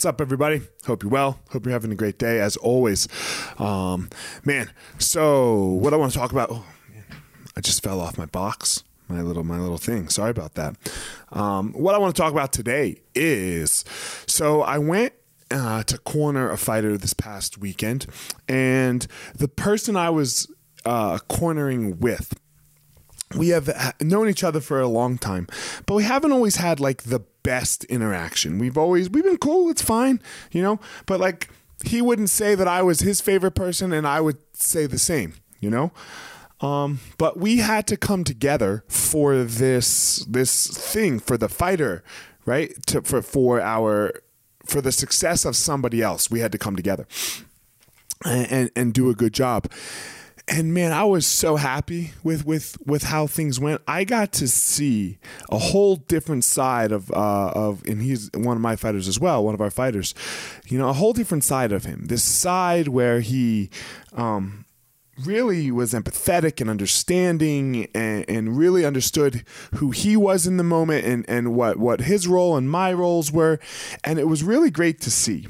What's up, everybody? Hope you're well. Hope you're having a great day, as always. Um, man, so what I want to talk about. Oh, man, I just fell off my box, my little my little thing. Sorry about that. Um, what I want to talk about today is so I went uh, to corner a fighter this past weekend, and the person I was uh, cornering with we have known each other for a long time, but we haven't always had like the best interaction. We've always we've been cool, it's fine, you know, but like he wouldn't say that I was his favorite person and I would say the same, you know? Um, but we had to come together for this this thing for the fighter, right? To for for our for the success of somebody else. We had to come together and, and, and do a good job and man, I was so happy with with with how things went. I got to see a whole different side of uh, of, and he's one of my fighters as well, one of our fighters. You know, a whole different side of him. This side where he. Um, really was empathetic and understanding and, and, really understood who he was in the moment and, and what, what his role and my roles were. And it was really great to see.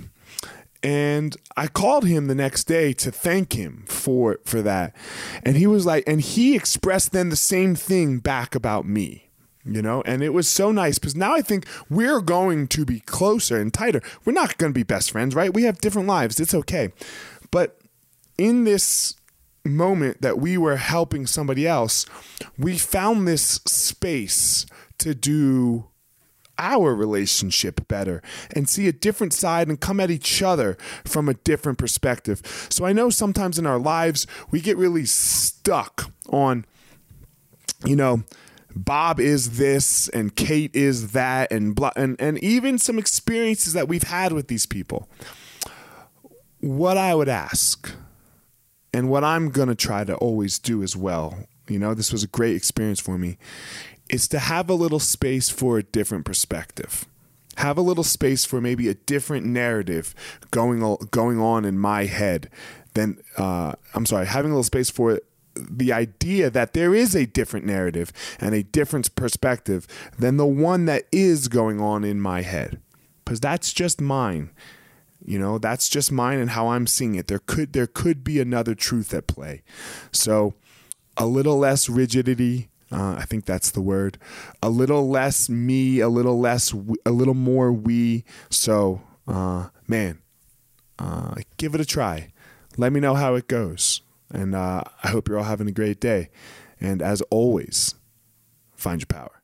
And I called him the next day to thank him for for that. And he was like and he expressed then the same thing back about me. You know, and it was so nice because now I think we're going to be closer and tighter. We're not going to be best friends, right? We have different lives. It's okay. But in this moment that we were helping somebody else, we found this space to do our relationship better and see a different side and come at each other from a different perspective. So I know sometimes in our lives we get really stuck on, you know, Bob is this and Kate is that and blah, and and even some experiences that we've had with these people. What I would ask and what I'm going to try to always do as well. You know, this was a great experience for me is to have a little space for a different perspective. Have a little space for maybe a different narrative going going on in my head than uh, I'm sorry, having a little space for the idea that there is a different narrative and a different perspective than the one that is going on in my head. Because that's just mine. You know that's just mine and how i'm seeing it. There could there could be another truth at play. So a little less rigidity uh, I think that's the word. A little less me, a little less, a little more we. So, uh, man, uh, give it a try. Let me know how it goes. And uh, I hope you're all having a great day. And as always, find your power.